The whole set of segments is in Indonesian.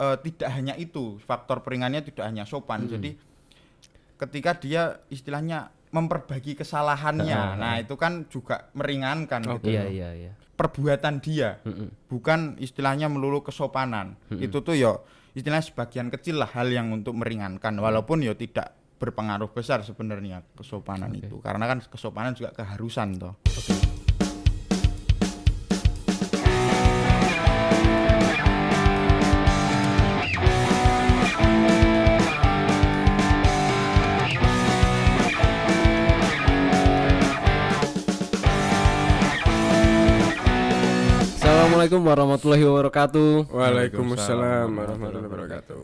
eh, tidak hanya itu faktor peringannya tidak hanya sopan. Jadi ketika dia istilahnya memperbaiki kesalahannya nah itu kan juga meringankan gitu Iya iya iya. perbuatan dia bukan istilahnya melulu kesopanan. Itu tuh ya istilahnya sebagian kecil lah hal yang untuk meringankan. Walaupun ya tidak berpengaruh besar sebenarnya kesopanan itu. Karena kan kesopanan juga keharusan toh Assalamualaikum warahmatullahi wabarakatuh. Waalaikumsalam warahmatullahi wabarakatuh.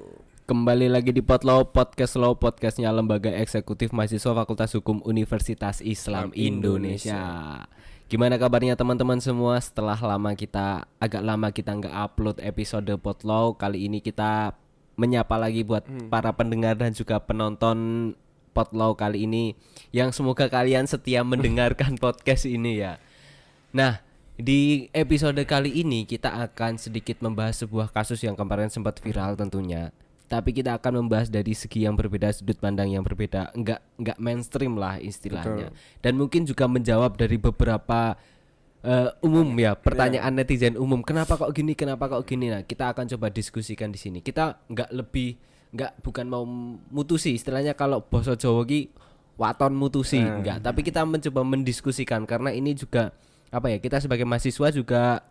Kembali lagi di Potlow Podcast Law Podcastnya Lembaga Eksekutif Mahasiswa Fakultas Hukum Universitas Islam Indonesia. Gimana kabarnya teman-teman semua? Setelah lama kita agak lama kita nggak upload episode Potlow, kali ini kita menyapa lagi buat para pendengar dan juga penonton Potlow kali ini yang semoga kalian setia mendengarkan podcast ini ya. Nah, di episode kali ini kita akan sedikit membahas sebuah kasus yang kemarin sempat viral tentunya. Tapi kita akan membahas dari segi yang berbeda, sudut pandang yang berbeda, enggak enggak mainstream lah istilahnya. Dan mungkin juga menjawab dari beberapa eh, umum ya pertanyaan netizen umum. Kenapa kok gini? Kenapa kok gini? Nah, kita akan coba diskusikan di sini. Kita enggak lebih enggak bukan mau mutusi istilahnya kalau boso Jawa ki waton mutusi enggak, tapi kita mencoba mendiskusikan karena ini juga apa ya kita sebagai mahasiswa juga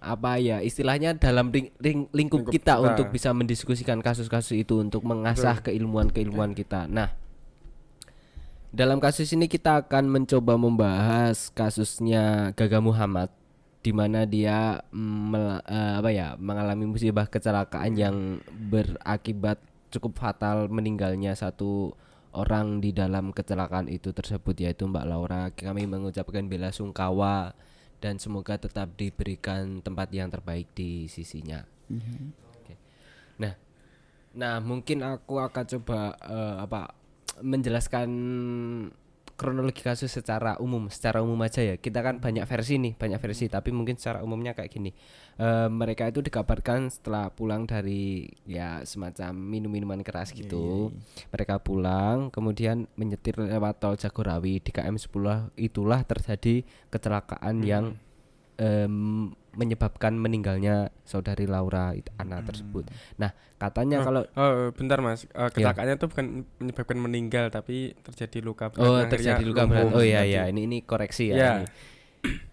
apa ya istilahnya dalam ring- ring- lingkup, Lingkup kita, kita. untuk bisa mendiskusikan kasus-kasus itu untuk mengasah keilmuan-keilmuan kita. Nah, dalam kasus ini kita akan mencoba membahas kasusnya Gaga Muhammad di mana dia mm, mel- eh, apa ya mengalami musibah kecelakaan yang berakibat cukup fatal meninggalnya satu orang di dalam kecelakaan itu tersebut yaitu Mbak Laura. Kami mengucapkan bela sungkawa dan semoga tetap diberikan tempat yang terbaik di sisinya. Oke. Nah, nah mungkin aku akan coba eh, apa menjelaskan kronologi kasus secara umum, secara umum aja ya. Kita kan banyak versi nih, banyak versi, tapi mungkin secara umumnya kayak gini. Eh, mereka itu dikabarkan setelah pulang dari ya semacam minum-minuman keras gitu. Mereka pulang, kemudian menyetir lewat tol Jagorawi di KM 10 itulah terjadi kecelakaan yang em, menyebabkan meninggalnya saudari Laura it- anak tersebut. Nah, katanya kalau Oh, bentar Mas. Eh, kecelakaannya tuh bukan menyebabkan meninggal tapi terjadi luka berat. Oh terjadi luka berat. Oh iya iya ini ini koreksi ya. Iya. ini.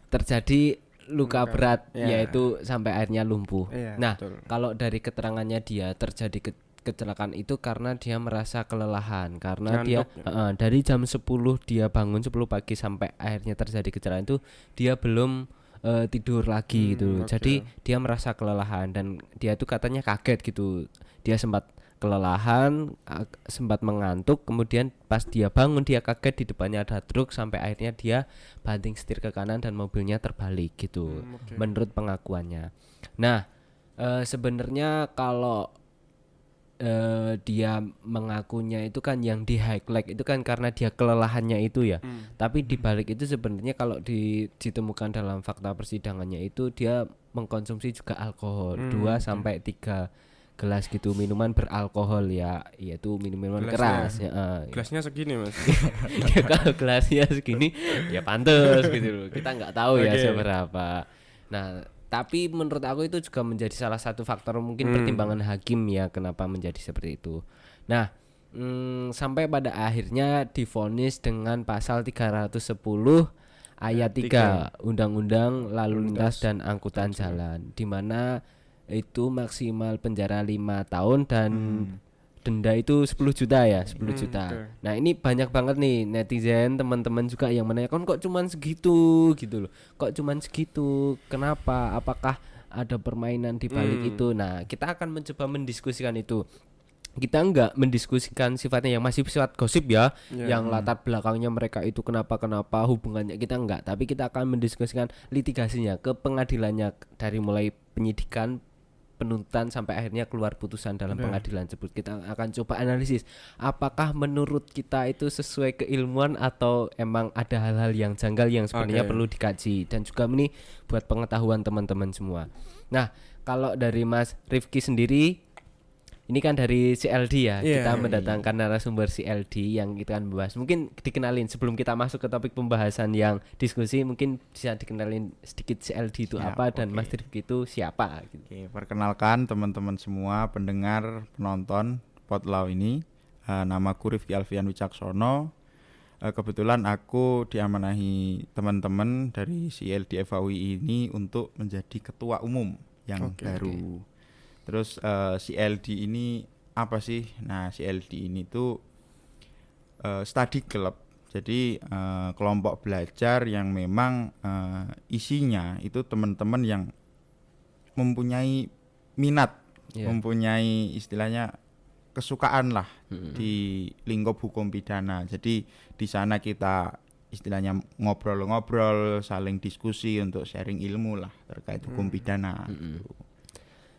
Terjadi luka Luka, berat iya. yaitu sampai akhirnya lumpuh. Iya, nah betul. kalau dari keterangannya dia terjadi ke- kecelakaan itu karena dia merasa kelelahan karena dia Heeh, dari jam 10 dia bangun 10 pagi sampai akhirnya terjadi kecelakaan itu dia belum eh, tidur lagi gitu. oke. Jadi dia merasa kelelahan dan dia itu katanya kaget gitu. Dia sempat kelelahan, sempat mengantuk, kemudian pas dia bangun dia kaget di depannya ada truk sampai akhirnya dia banting setir ke kanan dan mobilnya terbalik gitu. Hmm, oke. Menurut pengakuannya. Nah, eh, sebenarnya kalau eh, dia mengakunya itu kan yang di highlight itu kan karena dia kelelahannya itu ya. Hmm. Tapi di balik itu sebenarnya kalau di- ditemukan dalam fakta persidangannya itu dia mengkonsumsi juga alkohol Hmm, 2 oke. sampai 3 gelas gitu minuman beralkohol ya, yaitu minuman Gelasnya- keras ya. eh. Gelasnya segini Mas. Ya, kalau gelasnya segini ya pantas gitu loh. Kita nggak tahu ya Oke. seberapa. Nah, tapi menurut aku itu juga menjadi salah satu faktor mungkin Hmm. pertimbangan hakim ya kenapa menjadi seperti itu. Nah, mm, sampai pada akhirnya divonis dengan pasal 310 ayat 3 Undang-Undang Lalu Lintas dan Angkutan Jalan di mana itu maksimal penjara lima tahun dan denda itu 10 juta ya 10 Hmm, juta. nah ini banyak banget nih netizen teman-teman juga yang menanyakan kok cuman segitu? Gitu loh. Kok cuman segitu? Kenapa? Apakah ada permainan di balik Hmm. itu? Nah kita akan mencoba mendiskusikan itu. Kita enggak mendiskusikan sifatnya yang masih sifat gosip ya Iya. yang latar belakangnya mereka itu kenapa kenapa hubungannya kita enggak tapi kita akan mendiskusikan litigasinya ke pengadilannya dari mulai penyidikan penuntutan sampai akhirnya keluar putusan dalam pengadilan tersebut. Kita akan coba analisis apakah menurut kita itu sesuai keilmuan atau emang ada hal-hal yang janggal yang sebenarnya Oke. perlu dikaji? Dan juga ini buat pengetahuan teman-teman semua. Nah, kalau dari Mas Rifki sendiri ini kan dari CLD ya. Iya. Kita mendatangkan narasumber CLD yang kita akan bahas. Mungkin dikenalin sebelum kita masuk ke topik pembahasan yang diskusi mungkin bisa dikenalin sedikit CLD itu Ya, apa dan oke. Mas Rifki itu siapa gitu. Oke, perkenalkan teman-teman semua pendengar, penonton Potlau ini. Eh, namaku Rifki Alfian Wicaksono. Eh, kebetulan aku diamanahi teman-teman dari CLD FAUI ini untuk menjadi ketua umum yang Oke, baru. Terus eh, CLD ini apa sih? Nah, CLD ini tuh eh, study club. Jadi eh, kelompok belajar yang memang eh, isinya itu teman-teman yang mempunyai minat, Iya. mempunyai istilahnya kesukaan lah Mm-mm. di lingkup hukum pidana. Jadi di sana kita istilahnya ngobrol-ngobrol, saling diskusi untuk sharing ilmu lah terkait hukum pidana. Mm-mm. gitu.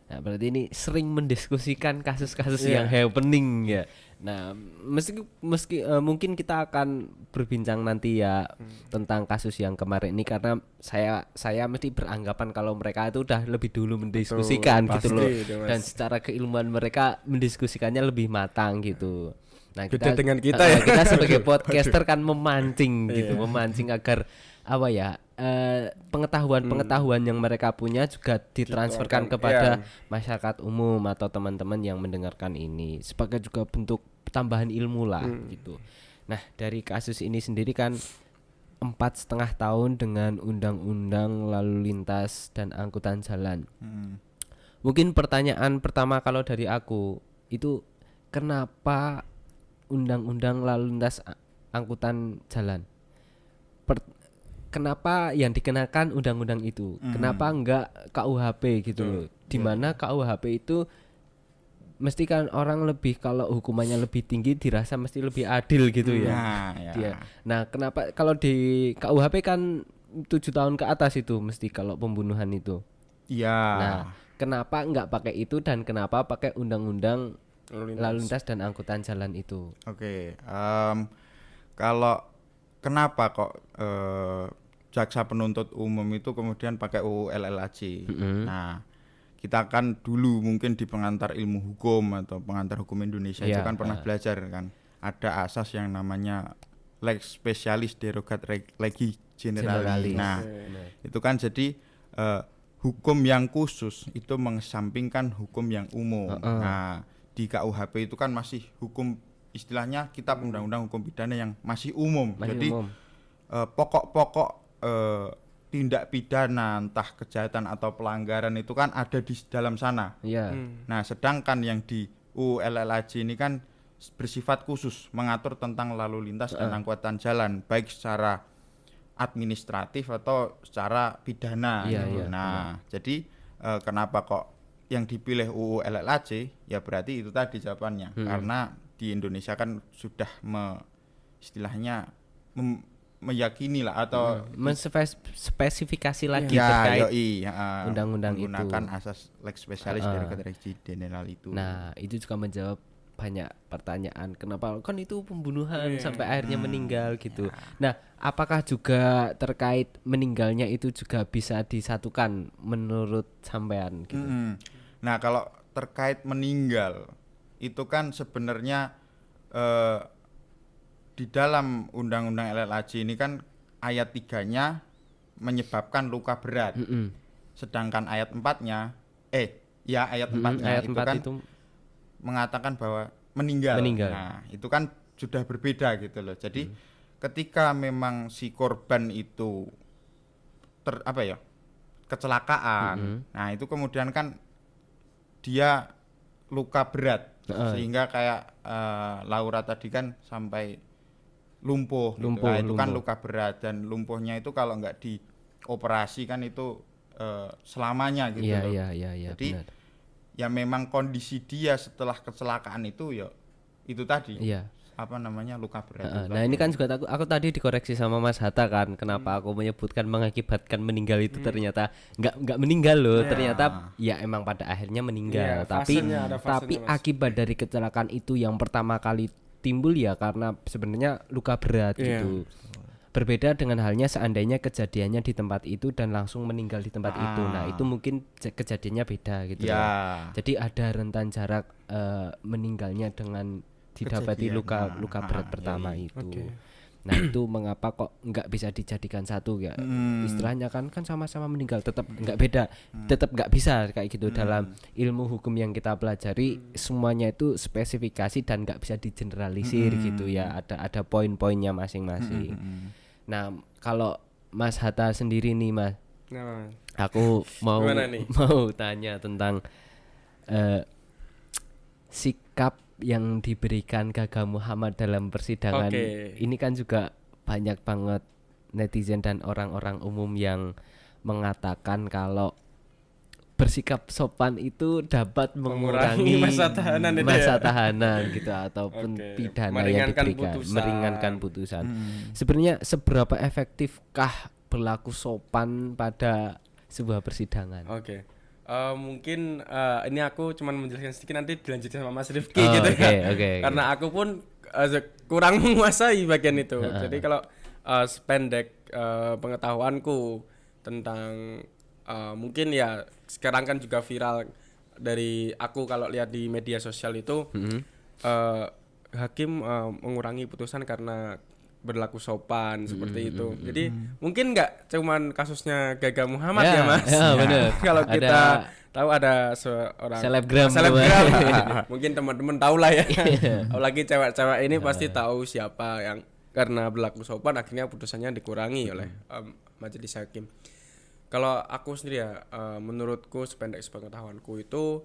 Nah, berarti ini sering mendiskusikan kasus-kasus Iya. yang happening ya. Nah, meski meski eh, mungkin kita akan berbincang nanti ya tentang kasus yang kemarin ini karena saya saya mesti beranggapan kalau mereka itu udah lebih dulu mendiskusikan gitu pasti loh. itu. Dan secara keilmuan mereka mendiskusikannya lebih matang gitu. Nah, Beda dengan kita eh, ya. kita sebagai podcaster kan memancing gitu, Iya. memancing agar apa ya? Eh, pengetahuan-pengetahuan yang mereka punya juga ditransferkan Dituangkan, kepada iya. masyarakat umum atau teman-teman yang mendengarkan ini sebagai juga bentuk tambahan ilmu lah Hmm. gitu. Nah dari kasus ini sendiri kan empat setengah tahun dengan undang-undang lalu lintas dan angkutan jalan. Hmm. Mungkin pertanyaan pertama kalau dari aku itu kenapa undang-undang lalu lintas angkutan jalan? Kenapa yang dikenakan undang-undang itu? Kenapa enggak KUHP gitu loh? Di mana KUHP itu mesti kan orang lebih kalau hukumannya lebih tinggi dirasa mesti lebih adil gitu ya. Nah, ya. Dia. Nah, kenapa kalau di KUHP kan tujuh tahun ke atas itu mesti kalau pembunuhan itu. Iya. Nah, kenapa nggak pakai itu dan kenapa pakai undang-undang Lalu lintas. lalu lintas dan angkutan jalan itu? Oke, em, kalau kenapa kok eh, jaksa penuntut umum itu kemudian pakai UU LLAJ? Nah, kita kan dulu mungkin di pengantar ilmu hukum atau pengantar hukum Indonesia itu Iya, kan pernah ah. belajar kan, ada asas yang namanya lex specialis derogat legi generali. Generalis. Nah, itu kan jadi eh, hukum yang khusus itu mengesampingkan hukum yang umum. Heeh. Nah, di KUHP itu kan masih hukum istilahnya kitab undang-undang hukum pidana yang masih umum. Masih jadi umum. eh, pokok-pokok eh, tindak pidana entah kejahatan atau pelanggaran itu kan ada di dalam sana. Iya. Hmm. Nah, sedangkan yang di UU LLAJ ini kan bersifat khusus mengatur tentang lalu lintas dan angkutan jalan baik secara administratif atau secara pidana. Iya, gitu. iya, Nah, jadi eh, kenapa kok yang dipilih UU LLAJ? Ya berarti itu tadi jawabannya. Hmm. Karena di Indonesia kan sudah me, istilahnya mem- meyakini lah atau Menspesifikasi lagi ya terkait ya, undang-undang itu. menggunakan asas lex specialis Ah. dari Regi General itu. Nah, itu juga menjawab banyak pertanyaan. Kenapa kan itu pembunuhan Iya. sampai akhirnya Hmm, meninggal gitu. ya. Nah, apakah juga terkait meninggalnya itu juga bisa disatukan menurut sampean gitu? Mm-mm. Nah, kalau terkait meninggal itu kan sebenarnya eh, di dalam undang-undang LLAJ ini kan ayat 3-nya menyebabkan luka berat. Mm-mm. Sedangkan ayat 4-nya eh ya ayat Mm-mm, 4-nya ayat itu 4 kan itu mengatakan bahwa meninggal. Meninggal. Nah, itu kan sudah berbeda gitu loh. Jadi Hmm. ketika memang si korban itu ter apa ya? kecelakaan. Hmm. Nah, itu kemudian kan dia luka berat Heeh. sehingga kayak eh, Laura tadi kan sampai lumpuh, gitu. Lumpuh, Nah, itu kan lumpuh. luka berat dan lumpuhnya itu kalau nggak dioperasi kan itu eh, selamanya gitu Iya, loh. iya, iya, iya, Jadi, benar. ya memang kondisi dia setelah kecelakaan itu ya itu tadi Iya. Apa namanya luka berat itu nah ini kan juga aku, aku tadi dikoreksi sama Mas Hatta kan kenapa Hmm. aku menyebutkan mengakibatkan meninggal itu ternyata nggak nggak meninggal loh Ya. ternyata ya emang pada akhirnya meninggal Iya, tapi fasenya, ada fasenya, tapi Mas. akibat dari kecelakaan itu yang pertama kali timbul ya karena sebenarnya luka berat Iya. gitu Berbeda dengan halnya seandainya kejadiannya di tempat itu dan langsung meninggal di tempat itu. Nah, Ah. itu mungkin je- kejadiannya beda gitu Ya. ya. Jadi ada rentan jarak eh, meninggalnya dengan didapati Kejadian. luka Ah, luka ah, berat iya, pertama iya. itu. Oke. Nah, itu mengapa kok nggak bisa dijadikan satu ya? Hmm. Istilahnya kan kan sama-sama meninggal tetap nggak beda. Tetap nggak bisa kayak gitu dalam ilmu hukum yang kita pelajari semuanya itu spesifikasi dan nggak bisa digeneralisir gitu ya. Ada ada poin-poinnya masing-masing. Hmm. Nah, kalau Mas Hatta sendiri nih, Mas, Nah, aku mau mau tanya tentang eh, sikap yang diberikan Gaga Muhammad dalam persidangan. Oke. Ini kan juga banyak banget netizen dan orang-orang umum yang mengatakan kalau bersikap sopan itu dapat Mengurangi mengurangi masa tahanan itu masa ya? tahanan gitu ataupun Oke. pidana yang diberikan putusan. meringankan putusan. Hmm. Sebenarnya seberapa efektifkah berlaku sopan pada sebuah persidangan? Oke. Eh, mungkin eh, ini aku cuman menjelaskan sedikit nanti dilanjutin sama Mas Rifki Oh, gitu oke, ya. oke. Karena aku pun eh, kurang menguasai bagian itu. Jadi kalau eh, sependek eh, pengetahuanku tentang eh, mungkin ya sekarang kan juga viral dari aku kalau lihat di media sosial itu Mm-hmm. eh, hakim eh, mengurangi putusan karena berlaku sopan seperti itu. Jadi mungkin nggak cuman kasusnya Gaga Muhammad Ya, ya, Mas. ya, bener. Kalau Ada kita tahu ada seorang selebgram selebgram. kemarin. mungkin teman-teman tahu lah ya. Iya. Apalagi cewek-cewek ini pasti tahu siapa yang karena berlaku sopan akhirnya putusannya dikurangi oleh em, majelis hakim. Kalau aku sendiri ya, eh, menurutku sependek sepengetahuanku itu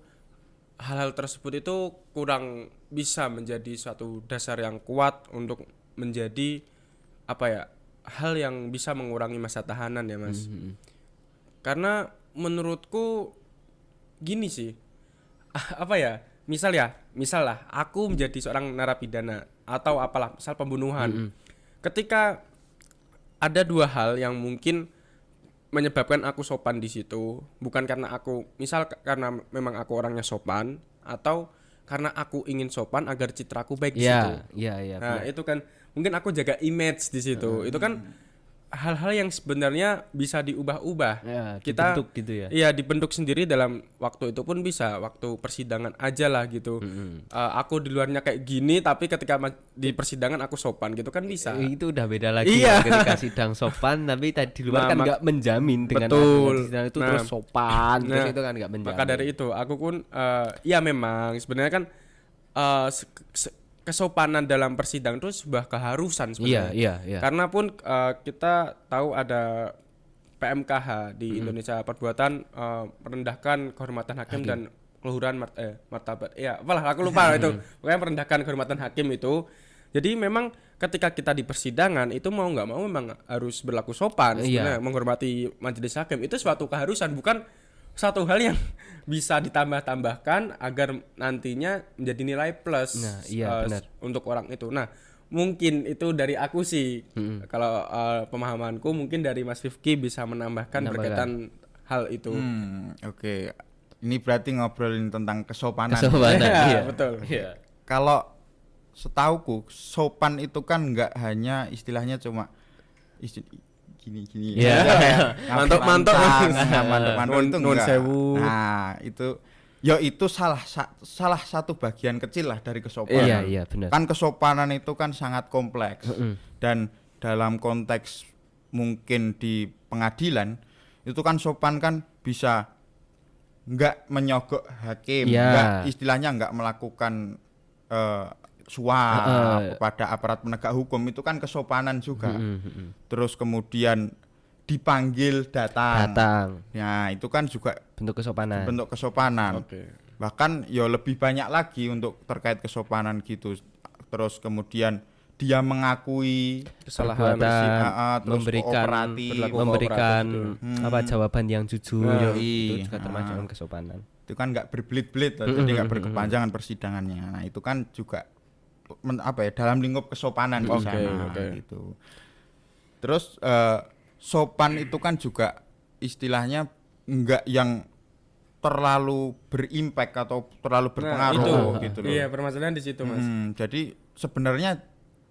hal-hal tersebut itu kurang bisa menjadi suatu dasar yang kuat untuk menjadi apa ya hal yang bisa mengurangi masa tahanan ya mas. Karena menurutku gini sih, ah, apa ya? Misal ya, misal lah, aku menjadi seorang narapidana atau apalah, misal pembunuhan. Ketika ada dua hal yang mungkin menyebabkan aku sopan di situ, bukan karena aku, misal karena memang aku orangnya sopan, atau karena aku ingin sopan agar citraku baik di situ. Ya, ya, ya. Nah, itu kan mungkin aku jaga image di situ. Itu kan hal-hal yang sebenarnya bisa diubah-ubah. Ya, kita dibentuk gitu ya. Iya, dibentuk sendiri dalam waktu itu pun bisa, waktu persidangan aja lah gitu. Eh, aku di luarnya kayak gini tapi ketika di persidangan aku sopan gitu kan bisa. Eh, Itu udah beda lagi Iya. ya, ketika sidang sopan tapi tadi di luar Nah, kan nggak menjamin dengan Betul. sidang itu Nah. terus sopan terus Nah, itu kan nggak menjamin. Maka dari itu aku pun eh, ya memang sebenarnya kan se- se- kesopanan dalam persidangan itu sebuah keharusan Iya, sebenarnya. iya, iya. Karena pun eh, kita tahu ada PMKH Hmm. di Indonesia perbuatan eh, merendahkan kehormatan hakim, dan keluhuran mart eh, martabat. Ya, apalah aku lupa itu. Pokoknya merendahkan kehormatan hakim itu. Jadi memang ketika kita di persidangan itu mau nggak mau memang harus berlaku sopan Iya. menghormati majelis hakim itu suatu keharusan bukan satu hal yang bisa ditambah-tambahkan agar nantinya menjadi nilai plus Nah, iya, benar. untuk orang itu. Nah, mungkin itu dari aku sih. Kalau eh, pemahamanku mungkin dari Mas Rifki bisa menambahkan berkaitan hal itu. Hmm, oke. Ini berarti ngobrolin tentang kesopanan. Kesopanan, Ya, iya. betul. Iya. Kalau setauku sopan itu kan nggak hanya istilahnya cuma isti- gini gini. Iya. Mantuk-mantuk. mantuk-mantuk itu Nun- nun enggak. sewu. Nah, itu ya itu salah sa- salah satu bagian kecil lah dari kesopanan. Iya, iya, benar. Kan kesopanan itu kan sangat kompleks. Dan dalam konteks mungkin di pengadilan itu kan sopan kan bisa nggak menyogok hakim, Iya. nggak istilahnya nggak melakukan eh, suap Heeh. kepada aparat penegak hukum itu kan kesopanan juga. Mm, mm, mm. Terus kemudian dipanggil datang. Datang Ya, itu kan juga bentuk kesopanan. bentuk kesopanan. Oke. Bahkan ya lebih banyak lagi untuk terkait kesopanan gitu. Terus kemudian dia mengakui Kesalahan. Ah, ah, terus memberikan memberikan kooperatif apa jawaban yang jujur Nah, itu iya. juga termasuk Ah. dalam kesopanan. itu kan nggak berbelit-belit loh, jadi nggak berkepanjangan persidangannya. Nah itu kan juga apa ya dalam lingkup kesopanan di Oke, sana oke. gitu. Terus eh, sopan itu kan juga istilahnya nggak yang terlalu berimpact atau terlalu berpengaruh Nah, itu. gitu loh. Iya, permasalahan di situ, Mas. Hmm, jadi sebenarnya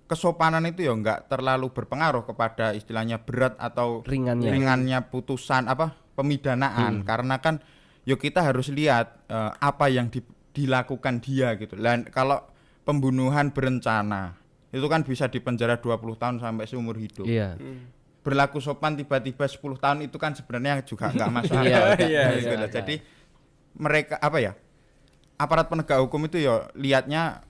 kesopanan itu ya nggak terlalu berpengaruh kepada istilahnya berat atau Ringannya. ringannya putusan apa pemidanaan karena kan yo kita harus lihat eh, apa yang di- dilakukan dia gitu. Dan kalau pembunuhan berencana itu kan bisa dipenjara 20 tahun sampai seumur hidup. Iya. Berlaku sopan tiba-tiba 10 tahun itu kan sebenarnya juga nggak masalah. Iya, iya, nggak iya, gitu. iya. Jadi mereka apa ya? Aparat penegak hukum itu ya lihatnya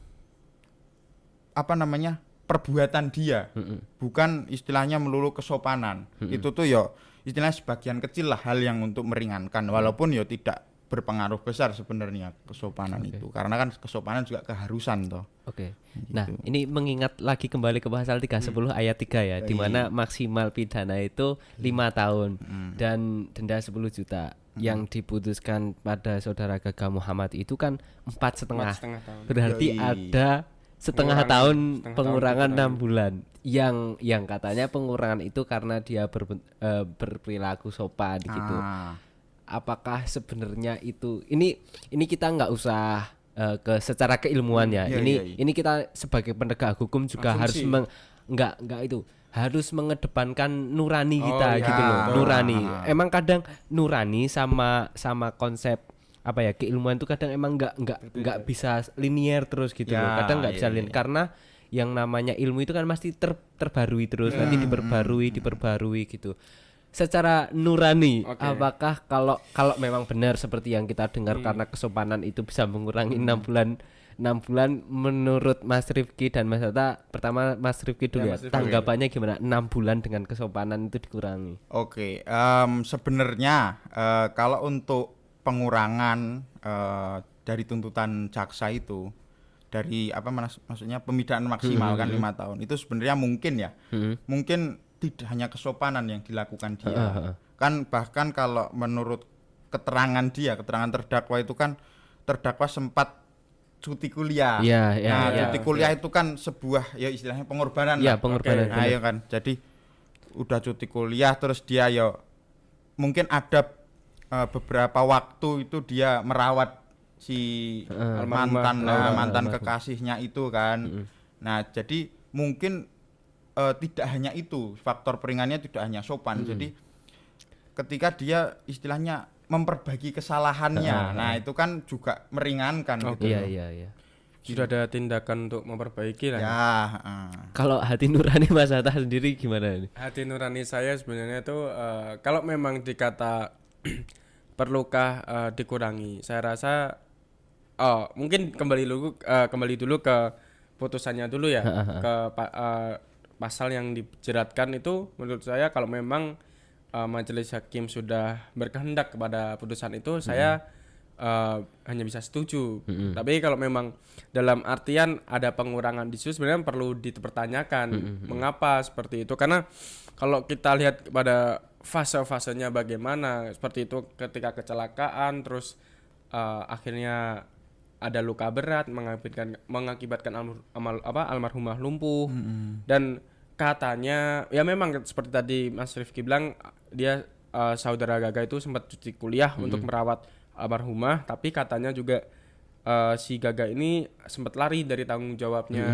apa namanya? perbuatan dia. Bukan istilahnya melulu kesopanan. Itu tuh ya istilahnya sebagian kecil lah hal yang untuk meringankan walaupun ya tidak berpengaruh besar sebenarnya kesopanan itu. Karena kan kesopanan juga keharusan toh. Oke. Nah, ini mengingat lagi kembali ke pasal 310 ayat 3 ya, di mana maksimal pidana itu lima tahun dan denda 10 juta. Yang diputuskan pada saudara Gaga Muhammad itu kan empat setengah. tahun. Berarti Yoi. ada setengah Pengurangan- tahun setengah pengurangan tahun enam bulan. Yang yang katanya pengurangan itu karena dia berben- eh, berperilaku sopan gitu Ah. Apakah sebenarnya itu ini ini kita nggak usah eh, ke secara keilmuan ya. Iya, ini iya, iya. ini kita sebagai penegak hukum juga harus Asumsi. meng, nggak nggak itu harus mengedepankan nurani Oh, kita iya. gitu loh. Betul. Nurani. Ah. Emang kadang nurani sama sama konsep apa ya keilmuan itu kadang emang nggak nggak nggak bisa linier terus gitu loh. Ya, Kadang nggak bisa iya, linier karena yang namanya ilmu itu kan pasti ter, terbarui terus nanti Hmm, diperbarui diperbarui gitu secara nurani Oke. apakah kalau kalau memang benar seperti yang kita dengar karena kesopanan itu bisa mengurangi enam bulan enam bulan menurut Mas Rifki dan Mas Hatta pertama Mas Rifki dulu ya, Ya, Rifki. tanggapannya gimana? Enam bulan dengan kesopanan itu dikurangi. Oke, em, sebenarnya eh, kalau untuk pengurangan eh, dari tuntutan jaksa itu dari apa mas- maksudnya pemidanaan maksimal kan lima tahun itu sebenarnya mungkin ya, mungkin tidak hanya kesopanan yang dilakukan dia, heeh. kan bahkan kalau menurut keterangan dia, keterangan terdakwa itu kan terdakwa sempat cuti kuliah. Iya, iya, nah, iya. cuti kuliah itu kan sebuah ya istilahnya pengorbanan. Iya, lah. pengorbanan, Nah, benar. iya kan. Jadi udah cuti kuliah terus dia ya mungkin ada eh, beberapa waktu itu dia merawat si Almarhumah. mantan eh, mantan almarhum. kekasihnya itu kan. Nah, jadi mungkin eh, tidak hanya itu faktor peringannya tidak hanya sopan. Jadi ketika dia istilahnya memperbaiki kesalahannya. Nah, itu kan juga meringankan gitu. iya iya iya Sudah ada tindakan untuk memperbaiki lah. Ya, heeh. kalau hati nurani Mas Hatta sendiri gimana ini Hati nurani saya sebenarnya itu eh, kalau memang dikata perlukah eh, dikurangi, saya rasa oh mungkin kembali dulu eh, kembali dulu ke putusannya dulu ya ke eh, pasal yang dijeratkan itu menurut saya kalau memang eh, majelis hakim sudah berkehendak kepada putusan itu saya eh, hanya bisa setuju. Tapi kalau memang dalam artian ada pengurangan di situ sebenarnya perlu dipertanyakan mengapa seperti itu. Karena kalau kita lihat pada fase-fasenya bagaimana seperti itu ketika kecelakaan terus eh, akhirnya ada luka berat mengakibatkan mengakibatkan almar- amal- apa almarhumah lumpuh. Dan katanya ya memang seperti tadi Mas Rifki bilang dia eh, saudara Gaga itu sempat cuti kuliah untuk merawat almarhumah tapi katanya juga eh, si Gaga ini sempat lari dari tanggung jawabnya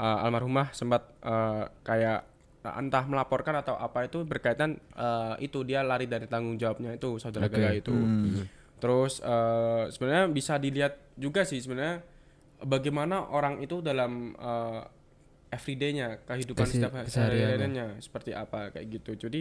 Eh, almarhumah sempat eh, kayak entah melaporkan atau apa itu berkaitan eh, itu dia lari dari tanggung jawabnya itu saudara Gaga itu. Terus eh, sebenarnya bisa dilihat juga sih sebenarnya bagaimana orang itu dalam eh, everyday-nya kehidupan Kesi- setiap kesehariannya. hariannya seperti apa kayak gitu. Jadi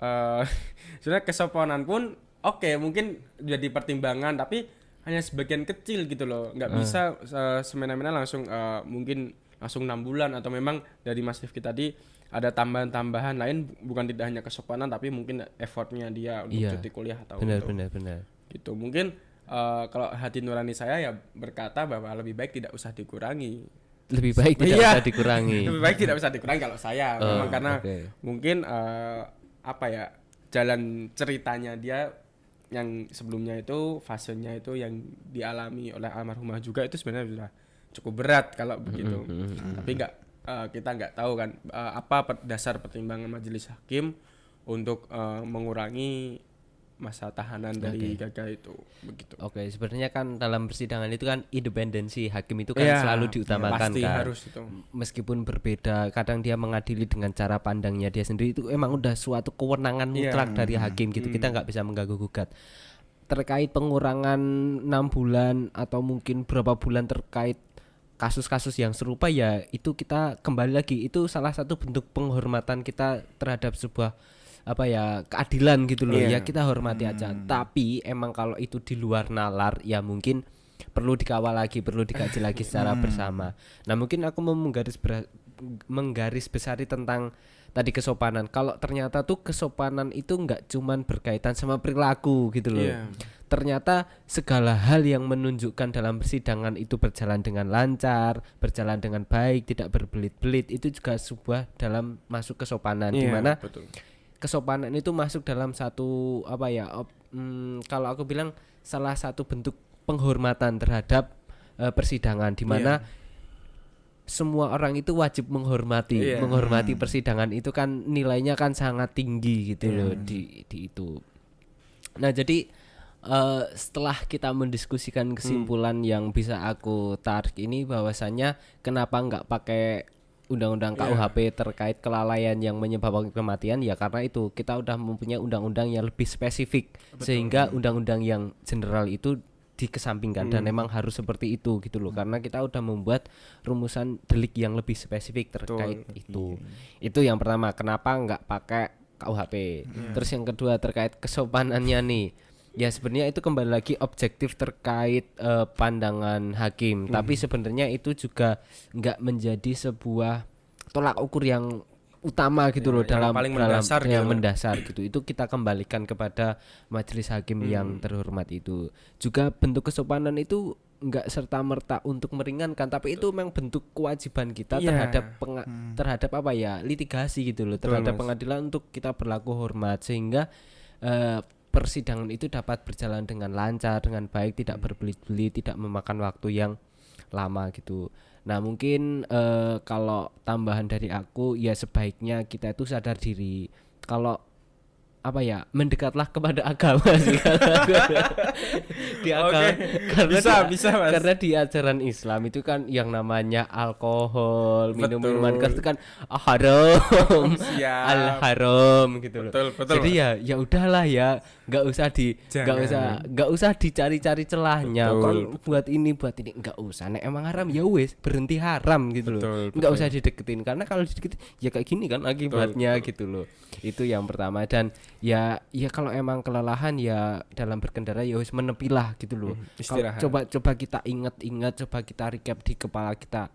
eh sebenarnya kesopanan pun oke mungkin jadi pertimbangan tapi hanya sebagian kecil gitu loh. Nggak bisa eh, semena-mena langsung eh, mungkin langsung enam bulan atau memang dari Mas Rifki tadi ada tambahan-tambahan lain bukan tidak hanya kesopanan tapi mungkin effortnya dia untuk Iya. cuti kuliah atau benar untuk- benar benar. gitu. Mungkin eh, kalau hati nurani saya ya berkata bahwa lebih baik tidak usah dikurangi lebih baik tidak Iya. usah dikurangi lebih baik tidak usah dikurangi kalau saya Oh, memang karena oke. mungkin eh, apa ya jalan ceritanya dia yang sebelumnya itu fasenya itu yang dialami oleh almarhumah juga itu sebenarnya sudah cukup berat kalau begitu tapi nggak eh, kita nggak tahu kan eh, apa per- dasar pertimbangan majelis hakim untuk eh, mengurangi masa tahanan dari Gaga itu begitu. Oke, sebenarnya kan dalam persidangan itu kan independensi hakim itu kan Iya, selalu diutamakan pasti kan. harus itu. Meskipun berbeda, kadang dia mengadili dengan cara pandangnya dia sendiri itu emang udah suatu kewenangan Iya. mutlak dari hakim gitu. Kita nggak bisa mengganggu gugat. Terkait pengurangan enam bulan atau mungkin berapa bulan terkait kasus-kasus yang serupa ya itu kita kembali lagi itu salah satu bentuk penghormatan kita terhadap sebuah apa ya keadilan gitu loh. Iya. ya kita hormati aja. Tapi emang kalau itu di luar nalar ya mungkin perlu dikawal lagi perlu dikaji lagi secara bersama. Nah mungkin aku mau menggaris menggaris besari tentang tadi kesopanan. Kalau ternyata tuh kesopanan itu nggak cuman berkaitan sama perilaku gitu loh. Iya. ternyata segala hal yang menunjukkan dalam persidangan itu berjalan dengan lancar, berjalan dengan baik, tidak berbelit-belit itu juga sebuah dalam masuk kesopanan. Di Iya, mana betul. Kesopanan itu masuk dalam satu apa ya op- hmm, kalau aku bilang salah satu bentuk penghormatan terhadap eh, persidangan di mana semua orang itu wajib menghormati Iya. menghormati persidangan itu kan nilainya kan sangat tinggi gitu loh di di itu. Nah jadi eh, setelah kita mendiskusikan kesimpulan yang bisa aku tarik ini bahwasanya kenapa nggak pakai undang-undang KUHP terkait kelalaian yang menyebabkan kematian ya karena itu kita udah mempunyai undang-undang yang lebih spesifik. Sehingga undang-undang yang general itu dikesampingkan dan memang harus seperti itu gitu loh. Karena kita udah membuat rumusan delik yang lebih spesifik terkait itu. Itu yang pertama kenapa nggak pakai KUHP terus yang kedua terkait kesopanannya nih ya sebenarnya itu kembali lagi objektif terkait eh, pandangan hakim. Tapi sebenarnya itu juga nggak menjadi sebuah tolak ukur yang utama gitu loh yang dalam paling dalam mendasar yang gitu mendasar gitu. Itu kita kembalikan kepada majelis hakim Hmm. yang terhormat itu. Juga bentuk kesopanan itu nggak serta merta untuk meringankan tapi itu memang bentuk kewajiban kita Iya. terhadap penga- terhadap apa ya litigasi gitu loh terhadap Mas. pengadilan untuk kita berlaku hormat. Sehingga eh, persidangan itu dapat berjalan dengan lancar dengan baik tidak Hmm. berbelit-belit tidak memakan waktu yang lama gitu nah mungkin eh, kalau tambahan dari aku ya sebaiknya kita itu sadar diri kalau apa ya mendekatlah kepada agama sih di agama karena Bisa, di- bisa, Mas. karena di ajaran Islam itu kan yang namanya alkohol minum minuman Betul. keras itu kan haram al haram gitu loh. Betul, betul, jadi ya ya udahlah ya nggak usah di nggak usah nggak usah dicari-cari celahnya. Betul, kan buat ini buat ini nggak usah. Nek emang haram ya wes berhenti haram gitu loh. Betul, nggak betul. usah dideketin. Karena kalau dideketin ya kayak gini kan akibatnya gitu loh. Itu yang pertama. Dan ya ya kalau emang kelelahan ya dalam berkendara ya wes menepilah gitu loh Hmm, istirahat. coba coba kita ingat-ingat coba kita recap di kepala kita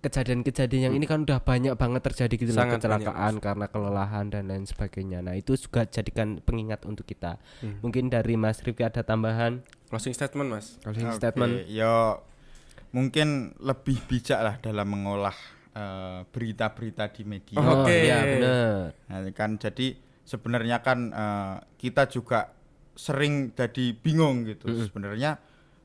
kejadian-kejadian yang ini kan udah banyak banget terjadi gitu loh Sangat kecelakaan karena kelelahan dan lain sebagainya nah itu juga jadikan pengingat untuk kita Hmm. mungkin dari Mas Rifki ada tambahan Closing statement, Mas. closing Oke, statement ya mungkin lebih bijak lah dalam mengolah eh, berita-berita di media. oh, Oke. iya bener Nah, kan jadi sebenarnya kan eh, kita juga sering jadi bingung gitu. Sebenarnya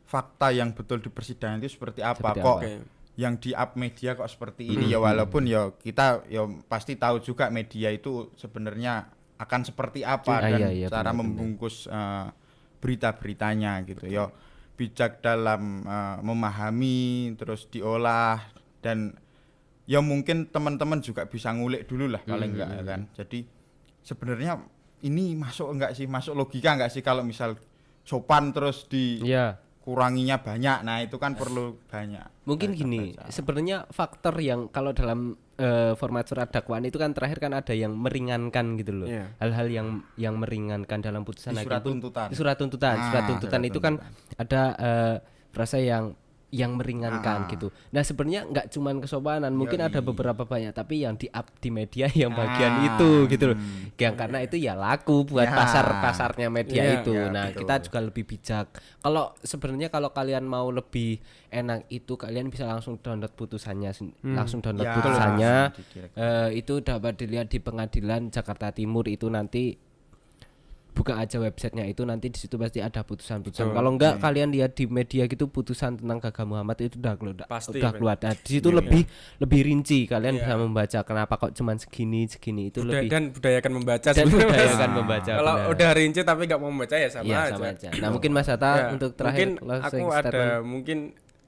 fakta yang betul di persidangan itu seperti apa? Seperti kok apa? yang di up media kok seperti ini? Ya walaupun ya kita ya pasti tahu juga media itu sebenarnya akan seperti apa Ah, dan iya, iya, cara benar-benar. membungkus eh, berita-beritanya gitu ya. Bijak dalam eh, memahami terus diolah dan ya mungkin teman-teman juga bisa ngulik dulu lah paling enggak ya kan? Jadi sebenarnya ini masuk enggak sih? Masuk logika enggak sih kalau misal sopan terus ya dikuranginya banyak? Nah itu kan perlu banyak mungkin Baca- gini sebenarnya faktor yang kalau dalam eh, format surat dakwaan itu kan terakhir kan ada yang meringankan gitu loh. Iya. hal-hal yang yang meringankan dalam putusan Di surat tuntutan. di surat tuntutan. Ah, surat tuntutan surat itu kan ada eh, frasa yang yang meringankan Ah. gitu nah sebenarnya nggak cuman kesopanan mungkin ada Yoi. beberapa banyak tapi yang di up di media yang bagian Ah, itu gitu loh hmm. yang karena itu ya laku buat Ya. pasar pasarnya media Iya, itu ya, nah betul. kita juga lebih bijak. Kalau sebenarnya kalau kalian mau lebih enak itu kalian bisa langsung download putusannya sen- langsung download Ya, putusannya. direct. Eh, itu dapat dilihat di pengadilan Jakarta Timur itu nanti buka aja websitenya itu nanti di situ pasti ada putusan-putusan. Kalau enggak kalian lihat di media gitu putusan tentang Gaga Muhammad itu udah keluar Pasti, udah keluar. Nah, di situ lebih lebih rinci. Kalian bisa membaca kenapa kok cuman segini segini itu Buda- lebih dan budayakan membaca dan budayakan membaca kalau benar. udah rinci tapi nggak mau membaca ya sama Iya, aja. sama aja. Nah, mungkin Mas Hatta Ya, untuk terakhir mungkin aku ada statement. mungkin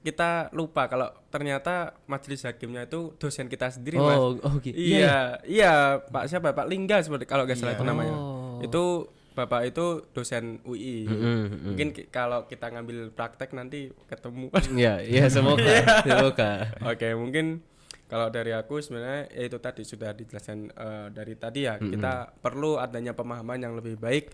kita lupa kalau ternyata majelis hakimnya itu dosen kita sendiri mas. Oh, oh gitu. iya iya pak siapa? Pak Lingga seperti kalau nggak salah itu namanya. Oh. itu bapak itu dosen UI Mm-mm, mungkin ki- kalau kita ngambil praktek nanti ketemu Iya, iya semoga. semoga. Oke, mungkin kalau dari aku sebenarnya ya itu tadi sudah dijelaskan eh, dari tadi ya kita perlu adanya pemahaman yang lebih baik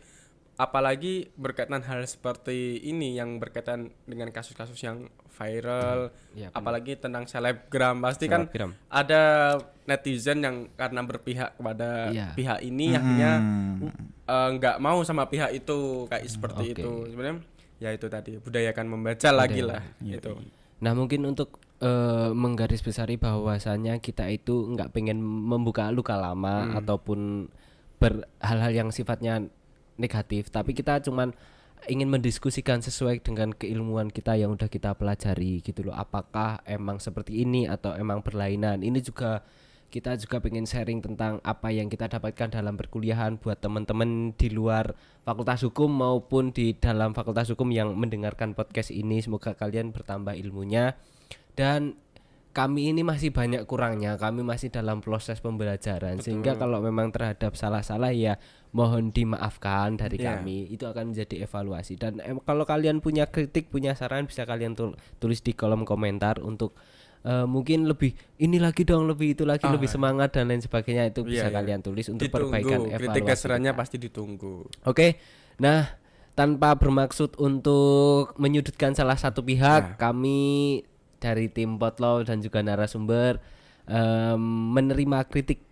apalagi berkaitan hal seperti ini yang berkaitan dengan kasus-kasus yang viral Iya, apalagi tentang selebgram. Pasti kan Selebgram. ada netizen yang karena berpihak kepada Iya. pihak ini akhirnya eh, nggak mau sama pihak itu kayak seperti Oke. itu. Sebenarnya ya itu tadi budayakan membaca lagi lah itu Nah, mungkin untuk eh, menggarisbesari bahwasanya kita itu nggak pengen membuka luka lama ataupun ber hal-hal yang sifatnya negatif, tapi kita cuman ingin mendiskusikan sesuai dengan keilmuan kita yang udah kita pelajari gitu loh. Apakah emang seperti ini atau emang berlainan? Ini juga kita juga pengen sharing tentang apa yang kita dapatkan dalam perkuliahan buat teman-teman di luar fakultas hukum maupun di dalam fakultas hukum yang mendengarkan podcast ini semoga kalian bertambah ilmunya dan kami ini masih banyak kurangnya kami masih dalam proses pembelajaran. Sehingga kalau memang terhadap salah-salah ya mohon dimaafkan dari Iya. kami. Itu akan menjadi evaluasi. Dan em, kalau kalian punya kritik punya saran bisa kalian tul- tulis di kolom komentar untuk eh, mungkin lebih ini lagi dong lebih itu lagi lebih semangat dan lain sebagainya. Itu bisa Iya, iya. kalian tulis untuk ditunggu. perbaikan kritik evaluasi dasarnya kita. pasti ditunggu. Oke, nah tanpa bermaksud untuk menyudutkan salah satu pihak, kami dari tim Potlow dan juga narasumber em, menerima kritik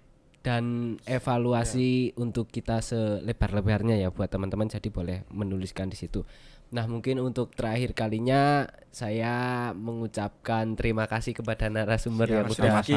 dan evaluasi untuk kita selebar-lebarnya ya buat teman-teman jadi boleh menuliskan di situ. Nah mungkin untuk terakhir kalinya saya mengucapkan terima kasih kepada narasumber yang Mas sudah Rifki.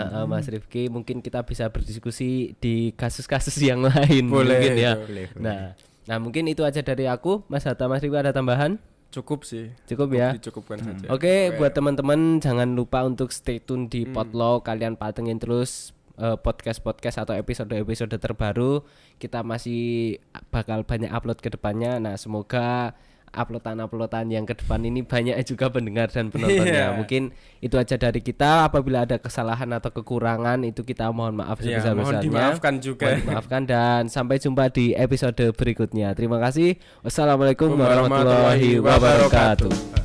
Heeh, Mas Rifki mungkin kita bisa berdiskusi di kasus-kasus yang lain Boleh, mungkin ya. boleh, Nah, nah mungkin itu aja dari aku. Mas Hatta Mas Rifki ada tambahan? Cukup sih Cukup ya. dicukupkan saja Oke, buat teman-teman jangan lupa untuk stay tune di Potlow. Kalian patengin terus eh, podcast-podcast atau episode-episode terbaru. Kita masih bakal banyak upload ke depannya. Nah, semoga uploadan-uploadan yang ke depan ini banyak juga pendengar dan penontonnya. Iya. Mungkin itu aja dari kita. Apabila ada kesalahan atau kekurangan itu kita mohon maaf Ya, sebesar-besarnya. mohon dimaafkan juga. Mohon dimaafkan dan sampai jumpa di episode berikutnya. Terima kasih. Wassalamualaikum warahmatullahi wabarakatuh.